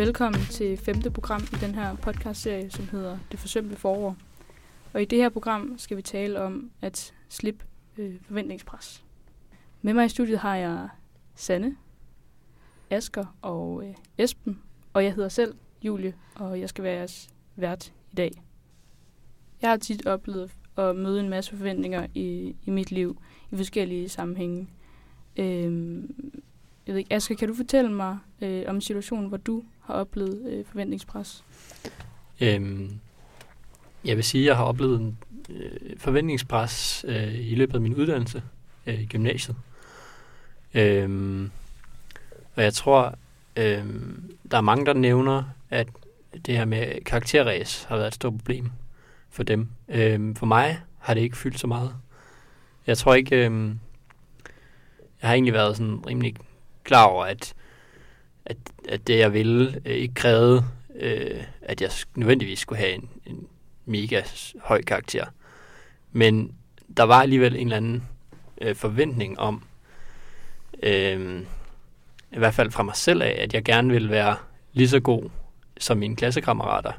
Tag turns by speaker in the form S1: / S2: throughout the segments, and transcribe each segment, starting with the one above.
S1: Velkommen til femte program i den her podcastserie, som hedder Det forsømte forår. Og i det her program skal vi tale om at slippe øh, forventningspres. Med mig i studiet har jeg Sanne, Asker og øh, Esben, og jeg hedder selv Julie, og jeg skal være jeres vært i dag. Jeg har tit oplevet at møde en masse forventninger i, i mit liv i forskellige sammenhænge. Øhm, jeg ved ikke, Asger, kan du fortælle mig øh, om en situation, hvor du har oplevet øh, forventningspres?
S2: Øhm, jeg vil sige, at jeg har oplevet en øh, forventningspres øh, i løbet af min uddannelse øh, i gymnasiet. Øhm, og jeg tror, øhm, der er mange, der nævner, at det her med karakterræs har været et stort problem for dem. Øhm, for mig har det ikke fyldt så meget. Jeg tror ikke, øhm, jeg har egentlig været sådan rimelig klar over, at, at, at det, jeg ville, øh, ikke krævede, øh, at jeg nødvendigvis skulle have en, en mega høj karakter. Men der var alligevel en eller anden øh, forventning om, øh, i hvert fald fra mig selv af, at jeg gerne ville være lige så god som mine klassekammerater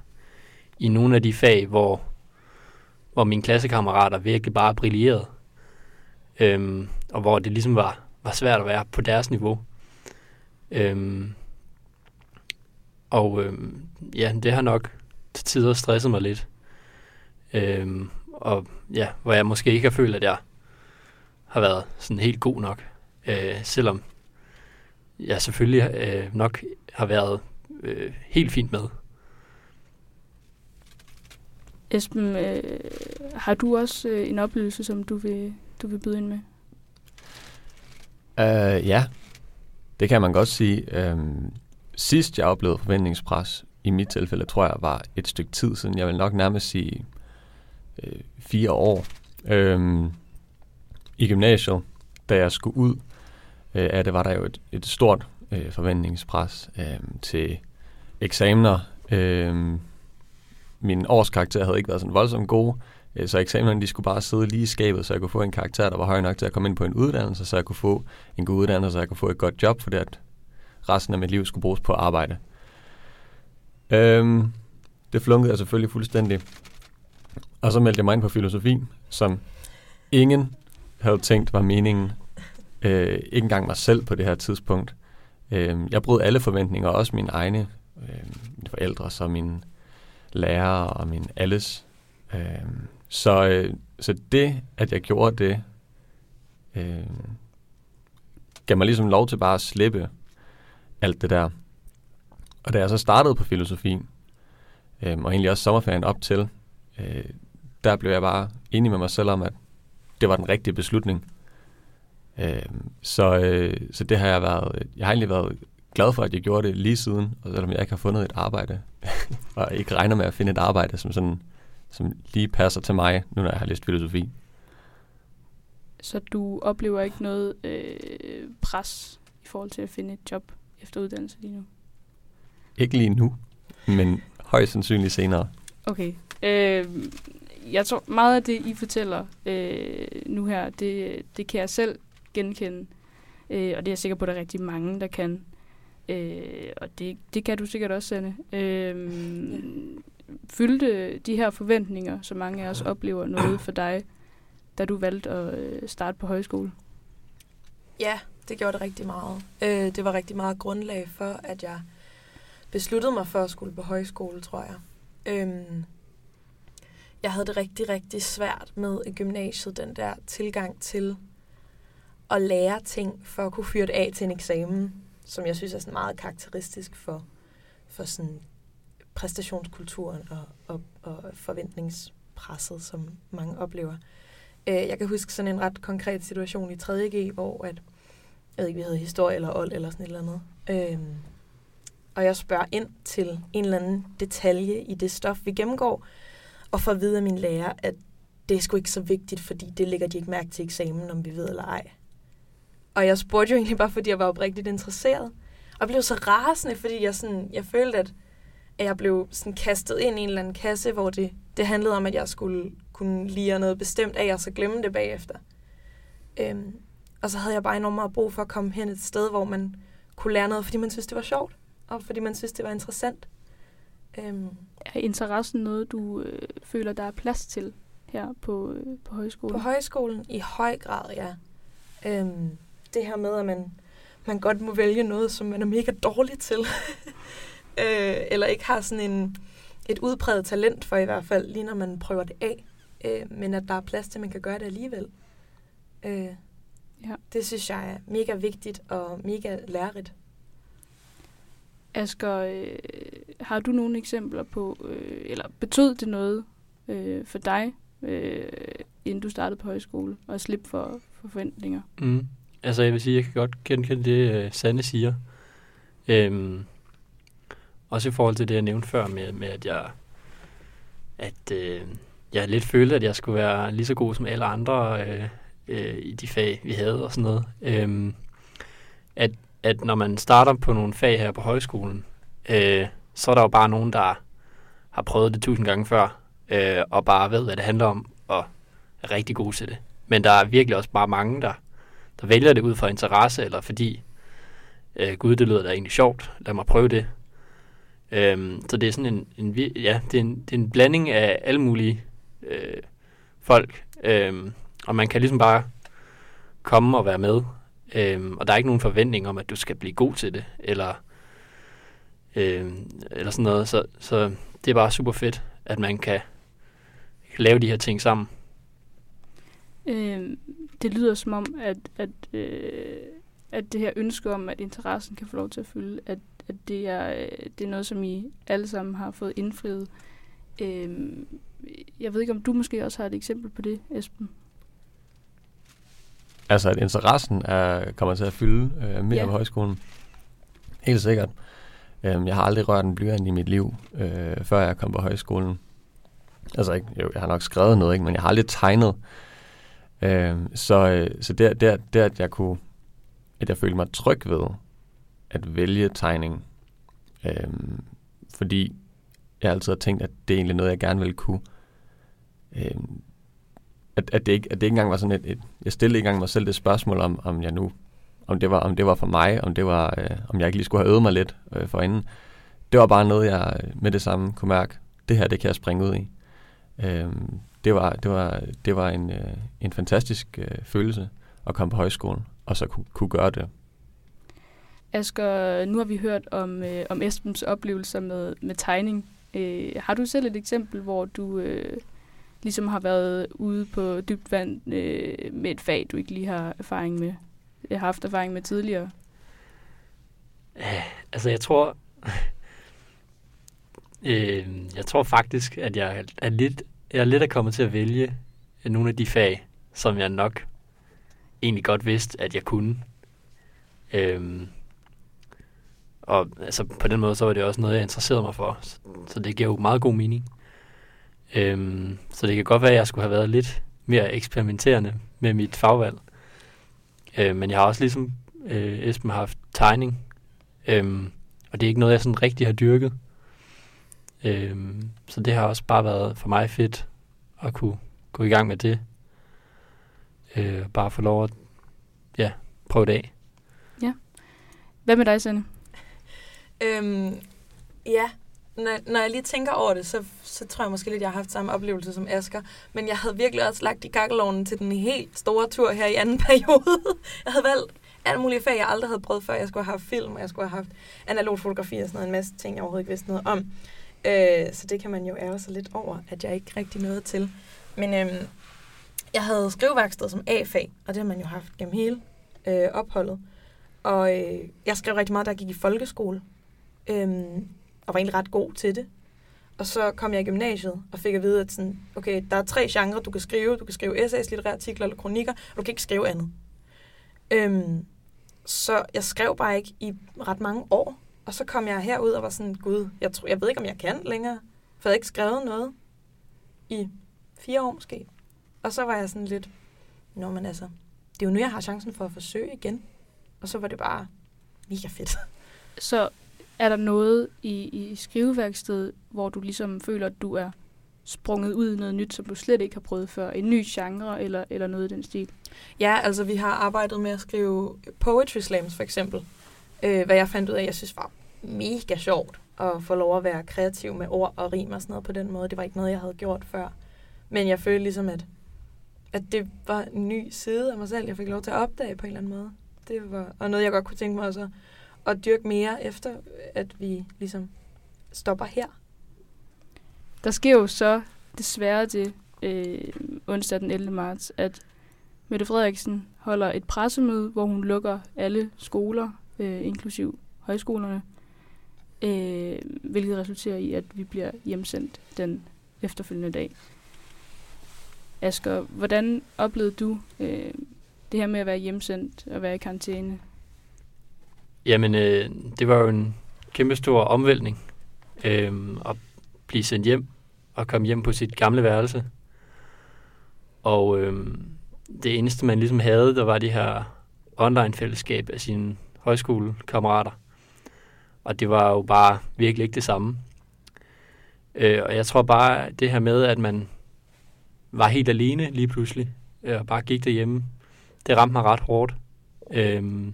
S2: i nogle af de fag, hvor, hvor mine klassekammerater virkelig bare brillerede. Øhm, og hvor det ligesom var, var svært at være på deres niveau. Øhm, og øhm, ja, det har nok til tider stresset mig lidt. Øhm, og ja, hvor jeg måske ikke har følt, at jeg har været sådan helt god nok. Øh, selvom jeg selvfølgelig øh, nok har været øh, helt fint med.
S1: Esben, øh, har du også øh, en oplevelse, som du vil, du vil byde ind med?
S3: Uh, ja, det kan man godt sige. Øhm, sidst jeg oplevede forventningspres, i mit tilfælde tror jeg var et stykke tid siden. Jeg vil nok nærmest sige øh, fire år. Øhm, I gymnasiet, da jeg skulle ud øh, af det, var der jo et, et stort øh, forventningspres øh, til eksamener. Øh, min årskarakter havde ikke været sådan voldsomt god. Øh, så eksamenerne de skulle bare sidde lige i skabet, så jeg kunne få en karakter, der var høj nok til at komme ind på en uddannelse, så jeg kunne få en god uddannelse, så jeg kunne få et godt job, fordi at resten af mit liv skulle bruges på arbejde. Øhm, det flunkede jeg selvfølgelig fuldstændig. Og så meldte jeg mig ind på filosofi, som ingen havde tænkt var meningen. Øh, ikke engang mig selv på det her tidspunkt. Øh, jeg brød alle forventninger, også mine egne, øh, mine forældre, så mine lærere og min alles. Øh, så, øh, så det, at jeg gjorde det, øh, gav mig ligesom lov til bare at slippe alt det der. Og da jeg så startede på filosofi, øh, og egentlig også sommerferien op til, øh, der blev jeg bare enig med mig selv om, at det var den rigtige beslutning. Øh, så, øh, så det har jeg været, jeg har egentlig været glad for, at jeg gjorde det lige siden, og selvom jeg ikke har fundet et arbejde, og ikke regner med at finde et arbejde, som sådan som lige passer til mig, nu når jeg har læst filosofi.
S1: Så du oplever ikke noget øh, pres i forhold til at finde et job efter uddannelse lige nu?
S3: Ikke lige nu, men højst sandsynligt senere.
S1: Okay. Øh, jeg tror, meget af det, I fortæller øh, nu her, det, det kan jeg selv genkende. Øh, og det er jeg sikker på, at der er rigtig mange, der kan. Øh, og det, det kan du sikkert også, Sanne. Øh, fyldte de her forventninger, som mange af os oplever, noget for dig, da du valgte at øh, starte på højskole?
S4: Ja, det gjorde det rigtig meget. Øh, det var rigtig meget grundlag for, at jeg besluttede mig for at skulle på højskole, tror jeg. Øhm, jeg havde det rigtig, rigtig svært med i gymnasiet, den der tilgang til at lære ting for at kunne fyre det af til en eksamen, som jeg synes er sådan meget karakteristisk for, for sådan præstationskulturen og, og, og forventningspresset, som mange oplever. Øh, jeg kan huske sådan en ret konkret situation i 3.G, hvor at, jeg ved ikke, vi havde historie eller old eller sådan et eller andet. Øh, og jeg spørger ind til en eller anden detalje i det stof, vi gennemgår, og får at vide af min lærer, at det er sgu ikke så vigtigt, fordi det lægger de ikke mærke til eksamen, om vi ved eller ej. Og jeg spurgte jo egentlig bare, fordi jeg var oprigtigt interesseret. Og blev så rasende, fordi jeg, sådan, jeg følte, at at jeg blev sådan kastet ind i en eller anden kasse, hvor det, det handlede om, at jeg skulle kunne lide noget bestemt af, og så glemme det bagefter. Øhm, og så havde jeg bare enormt meget brug for at komme hen et sted, hvor man kunne lære noget, fordi man synes, det var sjovt. og fordi man synes, det var interessant. Øhm,
S1: Er interessen noget, du øh, føler, der er plads til her på, øh, på højskolen?
S4: På højskolen i høj grad, ja. Øhm, det her med, at man, man godt må vælge noget, som man er mega dårlig til. øh, eller ikke har sådan en, et udpræget talent for i hvert fald, lige når man prøver det af. Øh, men at der er plads til, at man kan gøre det alligevel. Øh,
S1: Ja.
S4: Det synes jeg er mega vigtigt og mega lærerigt.
S1: Asger, øh, har du nogle eksempler på, øh, eller betød det noget øh, for dig, øh, inden du startede på højskole, og slippe for, for forventninger?
S2: Mm. Altså, jeg vil sige, jeg kan godt genkende det, uh, Sanne siger. Øhm, også i forhold til det, jeg nævnte før med, med at jeg at øh, jeg lidt følte, at jeg skulle være lige så god som alle andre øh, øh, i de fag, vi havde og sådan noget. Øh, at, at når man starter på nogle fag her på højskolen, øh, så er der jo bare nogen, der har prøvet det tusind gange før, øh, og bare ved, hvad det handler om, og er rigtig gode til det. Men der er virkelig også bare mange, der, der vælger det ud fra interesse, eller fordi, øh, gud, det lyder da egentlig sjovt, lad mig prøve det. Øhm, så det er sådan en, en, ja, det er en, det er en blanding af alle mulige øh, folk, øhm, og man kan ligesom bare komme og være med, øhm, og der er ikke nogen forventning om, at du skal blive god til det, eller, øh, eller sådan noget, så, så det er bare super fedt, at man kan, kan lave de her ting sammen.
S1: Øh, det lyder som om, at, at, øh, at det her ønske om, at interessen kan få lov til at fylde, at, at det, er, øh, det er noget, som I alle sammen har fået indfriet. Øh, jeg ved ikke, om du måske også har et eksempel på det, Esben?
S3: Altså, at interessen er, kommer til at fylde øh, mere
S1: Ja.
S3: på højskolen. Helt sikkert. Øhm, jeg har aldrig rørt en blyant i mit liv, øh, før jeg kom på højskolen. Altså, ikke, jo, jeg har nok skrevet noget, ikke, men jeg har aldrig tegnet. Øhm, så øh, så det, det, det, at jeg kunne, at jeg følte mig tryg ved at vælge tegning, øhm, fordi jeg altid har tænkt, at det er egentlig noget, jeg gerne ville kunne. Øhm, at, at, det ikke, at det ikke engang var sådan et, et jeg stillede ikke engang mig selv det spørgsmål om, om jeg nu, om det var, om det var for mig, om det var, øh, om jeg ikke lige skulle have øvet mig lidt øh, for inden. Det var bare noget, jeg øh, med det samme kunne mærke, det her, det kan jeg springe ud i. Øhm, det var, det var, det var en, øh, en fantastisk øh, følelse at komme på højskolen, og så kunne, kunne gøre det.
S1: Asger, nu har vi hørt om, øh, om Esbens oplevelser med, med tegning. Øh, har du selv et eksempel, hvor du øh, ligesom har været ude på dybt vand øh, med et fag, du ikke lige har erfaring med, øh, har haft erfaring med tidligere?
S2: Altså, jeg tror... øh, jeg tror faktisk, at jeg er lidt, jeg er lidt er kommet til at vælge øh, nogle af de fag, som jeg nok egentlig godt vidste, at jeg kunne. Øhm, og altså, på den måde, så var det også noget, jeg interesserede mig for. Så, så det giver jo meget god mening. Øhm, så det kan godt være, at jeg skulle have været lidt mere eksperimenterende med mit fagvalg. Øh, men jeg har også ligesom øh, Esben har haft tegning Øhm, og det er ikke noget, jeg sådan rigtig har dyrket. Øhm, så det har også bare været for mig fedt at kunne gå i gang med det. Øh, bare få lov at ja, prøve det af.
S1: Hvad med dig, Sanne?
S4: Øhm, ja, når, når jeg lige tænker over det, så, så tror jeg måske lidt, jeg har haft samme oplevelse som Asker. Men jeg havde virkelig også lagt i kakkelovnen til den helt store tur her i anden periode. Jeg havde valgt alt mulige fag, jeg aldrig havde prøvet før. Jeg skulle have haft film, og jeg skulle have haft analog fotografi og sådan noget. En masse ting, jeg overhovedet ikke vidste noget om. Øh, så det kan man jo ære sig lidt over, at jeg ikke rigtig nåede til. Men øhm, jeg havde skriveværksted som A-fag, og det har man jo haft gennem hele øh, opholdet. Og øh, jeg skrev rigtig meget, da jeg gik i folkeskole. Øhm, og var egentlig ret god til det. Og så kom jeg i gymnasiet og fik at vide, at sådan, okay, der er tre genrer, du kan skrive. Du kan skrive essays, litterære artikler eller kronikker, og du kan ikke skrive andet. Øhm, så jeg skrev bare ikke i ret mange år. Og så kom jeg herud og var sådan, gud, jeg, tror, jeg ved ikke, om jeg kan længere. For jeg havde ikke skrevet noget i fire år måske. Og så var jeg sådan lidt, nå, men altså, det er jo nu, jeg har chancen for at forsøge igen. Og så var det bare mega fedt.
S1: Så er der noget i, i skriveværkstedet, hvor du ligesom føler, at du er sprunget ud i noget nyt, som du slet ikke har prøvet før? En ny genre eller, eller noget i den stil?
S4: Ja, altså vi har arbejdet med at skrive poetry slams for eksempel. Øh, hvad jeg fandt ud af, jeg synes var mega sjovt at få lov at være kreativ med ord og rim og sådan noget på den måde. Det var ikke noget, jeg havde gjort før. Men jeg følte ligesom, at, at det var en ny side af mig selv, jeg fik lov til at opdage på en eller anden måde. Det var og noget, jeg godt kunne tænke mig også at, at dyrke mere efter, at vi ligesom stopper her.
S1: Der sker jo så desværre det øh, onsdag den 11. marts, at Mette Frederiksen holder et pressemøde, hvor hun lukker alle skoler, øh, inklusiv højskolerne, øh, hvilket resulterer i, at vi bliver hjemsendt den efterfølgende dag. Asger, hvordan oplevede du øh, det her med at være hjemsendt og være i karantæne?
S2: Jamen, øh, det var jo en kæmpe stor omvæltning øh, at blive sendt hjem og komme hjem på sit gamle værelse. Og øh, det eneste, man ligesom havde, der var de her online-fællesskab af sine højskolekammerater. Og det var jo bare virkelig ikke det samme. Øh, og jeg tror bare, det her med, at man var helt alene lige pludselig, øh, og bare gik derhjemme, det ramte mig ret hårdt. Øh,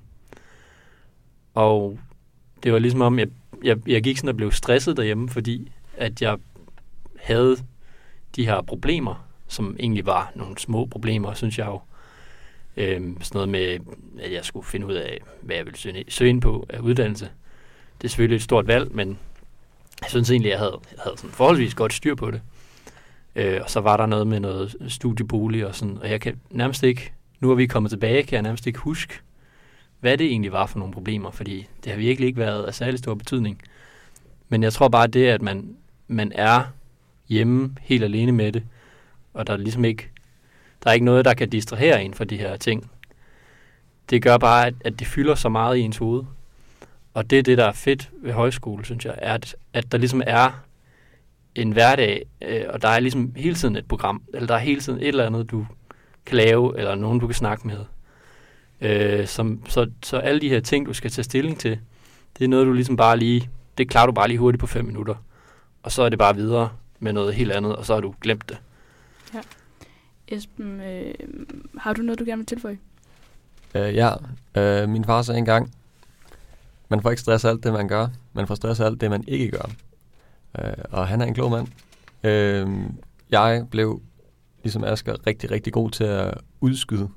S2: og det var ligesom om, jeg, jeg, jeg gik sådan og blev stresset derhjemme, fordi at jeg havde de her problemer, som egentlig var nogle små problemer, synes jeg jo. Øhm, sådan noget med, at jeg skulle finde ud af, hvad jeg ville søge, søge ind på af uddannelse. Det er selvfølgelig et stort valg, men jeg synes egentlig, jeg havde, jeg havde sådan forholdsvis godt styr på det. Øh, og så var der noget med noget studiebolig og sådan, og jeg kan nærmest ikke, nu er vi kommet tilbage, kan jeg nærmest ikke huske, hvad det egentlig var for nogle problemer, fordi det har virkelig ikke været af særlig stor betydning. Men jeg tror bare det, at man, man er hjemme helt alene med det, og der er ligesom ikke, der er ikke noget, der kan distrahere en fra de her ting. Det gør bare, at, at det fylder så meget i ens hoved. Og det er det, der er fedt ved højskole, synes jeg, er, at, at der ligesom er en hverdag, øh, og der er ligesom hele tiden et program, eller der er hele tiden et eller andet, du kan lave, eller nogen, du kan snakke med. Øh, som, så, så alle de her ting, du skal tage stilling til, det er noget, du ligesom bare lige, det klarer du bare lige hurtigt på fem minutter. Og så er det bare videre med noget helt andet, og så har du glemt det.
S1: Ja. Esben, øh, har du noget, du gerne vil tilføje?
S3: Øh, ja, øh, min far sagde engang, man får ikke stress af alt det, man gør, man får stress af alt det, man ikke gør. Øh, og han er en klog mand. Øh, jeg blev, ligesom Asger, rigtig, rigtig god til at udskyde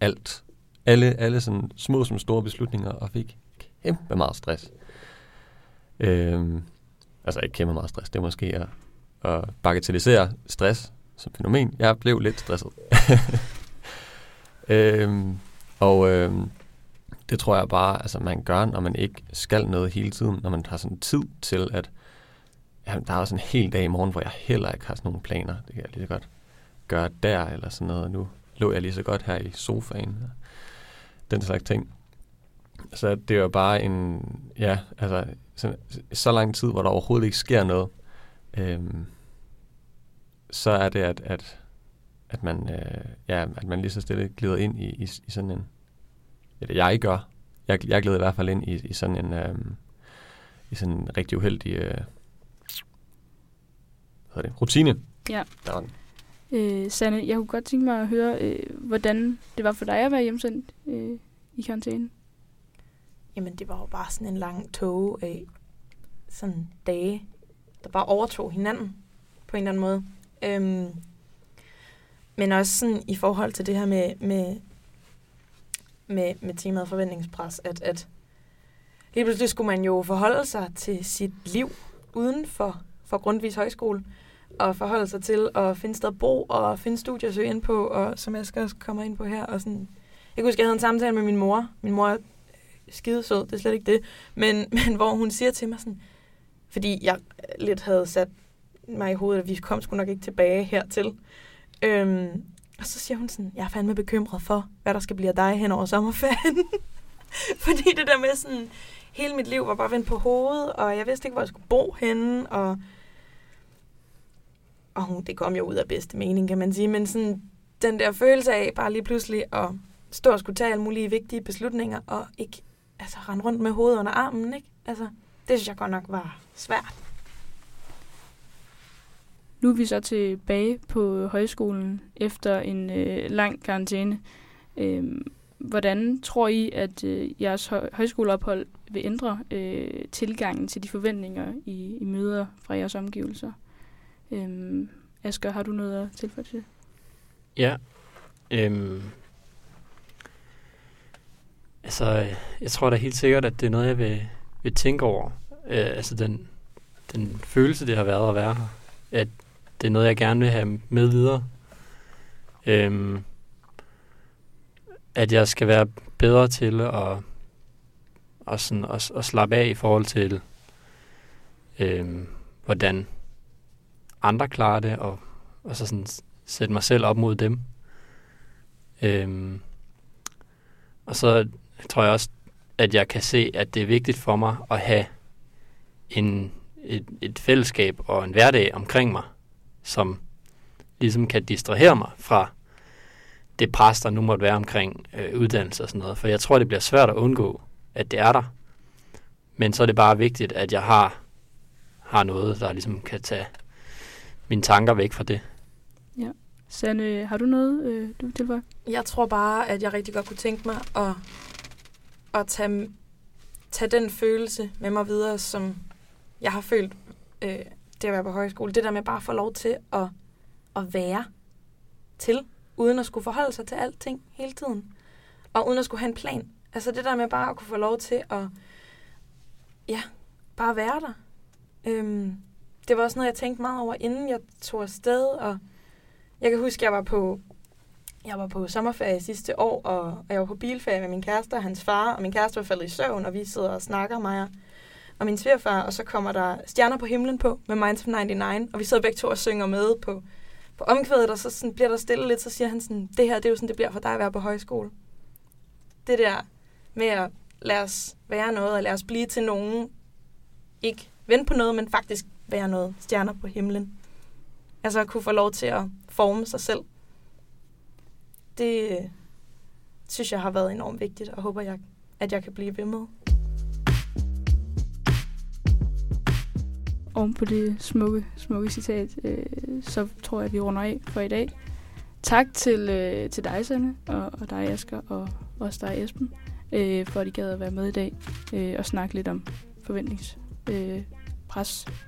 S3: alt. Alle, alle sådan små som store beslutninger, og fik kæmpe meget stress. Øhm, altså ikke kæmpe meget stress, det er måske at, at bagatellisere stress som fænomen. Jeg blev lidt stresset. øhm, og øhm, det tror jeg bare, altså man gør, når man ikke skal noget hele tiden, når man har sådan tid til, at jamen, der er også en hel dag i morgen, hvor jeg heller ikke har sådan nogle planer. Det kan jeg lige så godt gøre der, eller sådan noget. Nu lå jeg lige så godt her i sofaen. Den slags ting. Så det er jo bare en, ja, altså så, så lang tid, hvor der overhovedet ikke sker noget. Øhm, så er det, at, at, at, man, øh, ja, at man lige så stille glider ind i, i, i sådan en... Det jeg gør. Jeg, jeg glider i hvert fald ind i, i sådan en... Øh, i sådan en rigtig uheldig... Øh, hvad det? Rutine.
S1: Ja.
S3: Der var den.
S1: Øh, Sanne, jeg kunne godt tænke mig at høre, øh, hvordan det var for dig at være hjemsendt øh, i karantæne.
S4: Jamen, det var jo bare sådan en lang tog af sådan dage, der bare overtog hinanden på en eller anden måde. Øhm, men også sådan i forhold til det her med, med, med, med temaet forventningspres, at, at lige pludselig skulle man jo forholde sig til sit liv uden for, for Grundvis Højskole, at forholde sig til at finde sted at bo, og finde studier at søge ind på, og som jeg skal også komme ind på her. Og sådan. Jeg kan huske, jeg havde en samtale med min mor. Min mor er skidesød, det er slet ikke det. Men, men hvor hun siger til mig sådan, fordi jeg lidt havde sat mig i hovedet, at vi kom sgu nok ikke tilbage hertil. Øhm, og så siger hun sådan, jeg er fandme bekymret for, hvad der skal blive af dig hen over sommerferien. Fordi det der med sådan, hele mit liv var bare vendt på hovedet, og jeg vidste ikke, hvor jeg skulle bo henne, og, og hun, det kom jo ud af bedste mening, kan man sige, men sådan, den der følelse af bare lige pludselig at stå og skulle tage alle mulige vigtige beslutninger, og ikke altså, rende rundt med hovedet under armen, ikke? Altså, det synes jeg godt nok var svært.
S1: Nu er vi så tilbage på højskolen efter en øh, lang karantæne. Øh, hvordan tror I, at øh, jeres hø- højskoleophold vil ændre øh, tilgangen til de forventninger, I, I møder fra jeres omgivelser. Øhm, Asger, har du noget at tilføje til det?
S2: Ja. Øhm, altså, jeg tror da helt sikkert, at det er noget, jeg vil, vil tænke over. Øh, altså den, den følelse, det har været at være her. At det er noget, jeg gerne vil have med videre. Øhm, at jeg skal være bedre til at, og sådan, at, at slappe af i forhold til, øhm, hvordan andre klarer det, og, og så sådan sætte mig selv op mod dem. Øhm, og så tror jeg også, at jeg kan se, at det er vigtigt for mig at have en, et, et fællesskab og en hverdag omkring mig, som ligesom kan distrahere mig fra det pres, der nu måtte være omkring øh, uddannelse og sådan noget. For jeg tror, det bliver svært at undgå, at det er der. Men så er det bare vigtigt, at jeg har, har noget, der ligesom kan tage mine tanker væk fra det.
S1: Ja. Sanne, har du noget, øh, du vil tilføje?
S4: Jeg tror bare, at jeg rigtig godt kunne tænke mig at, at tage, tage den følelse med mig videre, som jeg har følt, øh, det at være på højskole. Det der med bare at få lov til at, at være til, uden at skulle forholde sig til alting hele tiden. Og uden at skulle have en plan. Altså det der med bare at kunne få lov til at, ja, bare være der. Øhm, det var også noget, jeg tænkte meget over, inden jeg tog afsted, og jeg kan huske, jeg var på jeg var på sommerferie sidste år, og, og jeg var på bilferie med min kæreste og hans far, og min kæreste var faldet i søvn, og vi sidder og snakker, mig og, og min svigerfar, og så kommer der Stjerner på himlen på med Minds of 99, og vi sidder begge to og synger med på, på omkvædet, og så sådan bliver der stille lidt, så siger han sådan, det her, det er jo sådan, det bliver for dig at være på højskole. Det der med at lade os være noget, og lade os blive til nogen, ikke vente på noget, men faktisk være noget stjerner på himlen. Altså at kunne få lov til at forme sig selv. Det øh, synes jeg har været enormt vigtigt, og håber, jeg, at jeg kan blive ved med.
S1: Oven på det smukke, smukke citat, øh, så tror jeg, at vi runder af for i dag. Tak til, øh, til dig, Sanne, og, og dig, Asger, og også dig, Esben, øh, for at I gad at være med i dag øh, og snakke lidt om forventningspres. Øh,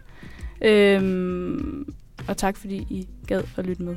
S1: øhm, og tak fordi I gad at lytte med.